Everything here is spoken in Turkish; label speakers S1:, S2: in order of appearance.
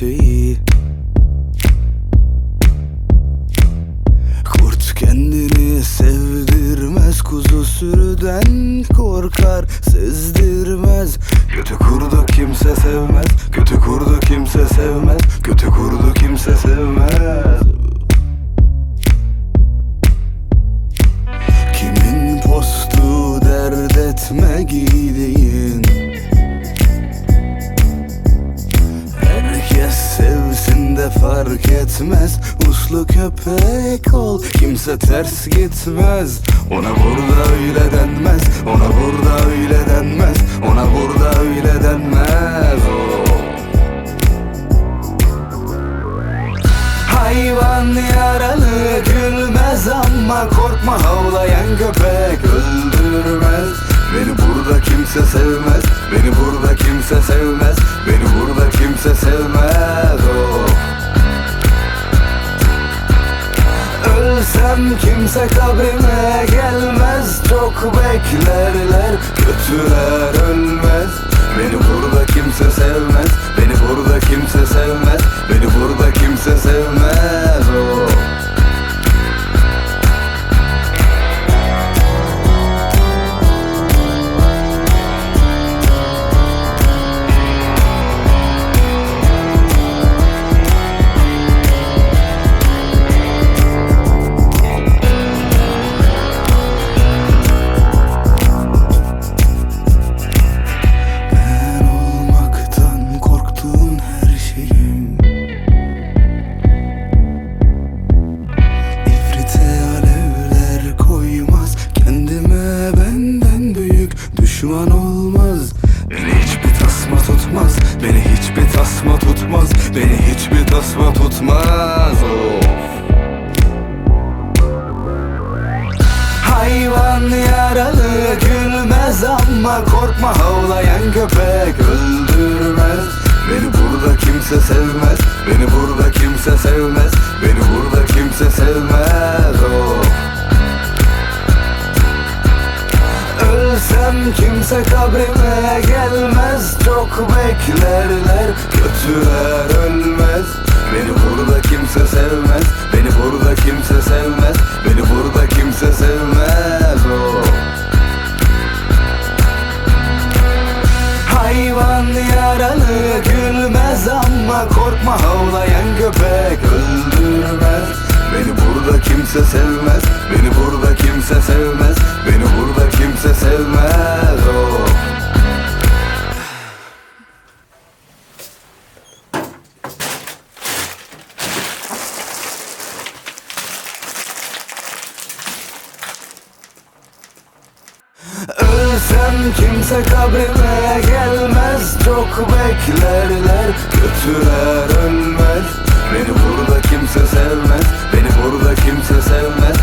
S1: gerçeği Kurt kendini sevdirmez Kuzu sürüden korkar Sezdirmez. Kötü kurdu kimse sevmez Kötü kurdu kimse sevmez Kötü kurdu kimse sevmez. Kimin postu dert etme gideyim fark etmez. Uslu köpek ol kimse ters gitmez. Ona burada öyle denmez Ona burada öyle denmez. Ona burada öyle denmez. Oh. Hayvan yaralı gülmez ama korkma havlayan köpek öldürmez. Beni burada kimse sevmez Beni burada kimse sevmez. Beni burada kimse sevmez Ölsem kimse kabrime gelmez. Çok beklerler kötüler ölmez ama korkma havlayan köpek öldürmez. Beni burada kimse sevmez Beni burada kimse sevmez Beni burada kimse sevmez. Oh. Ölsem kimse kabrime gelmez Çok beklerler kötüler ölmez. Beni burada kimse sevmez Beni burada kimse sevmez Beni burada korkma havlayan köpek öldürmez. Beni burada kimse sevmez Beni burada kimse sevmez Beni burada kimse sevmez Sen kimse kabrime gelmez Çok beklerler Kötüler ölmez. Beni burada kimse sevmez Beni burada kimse sevmez.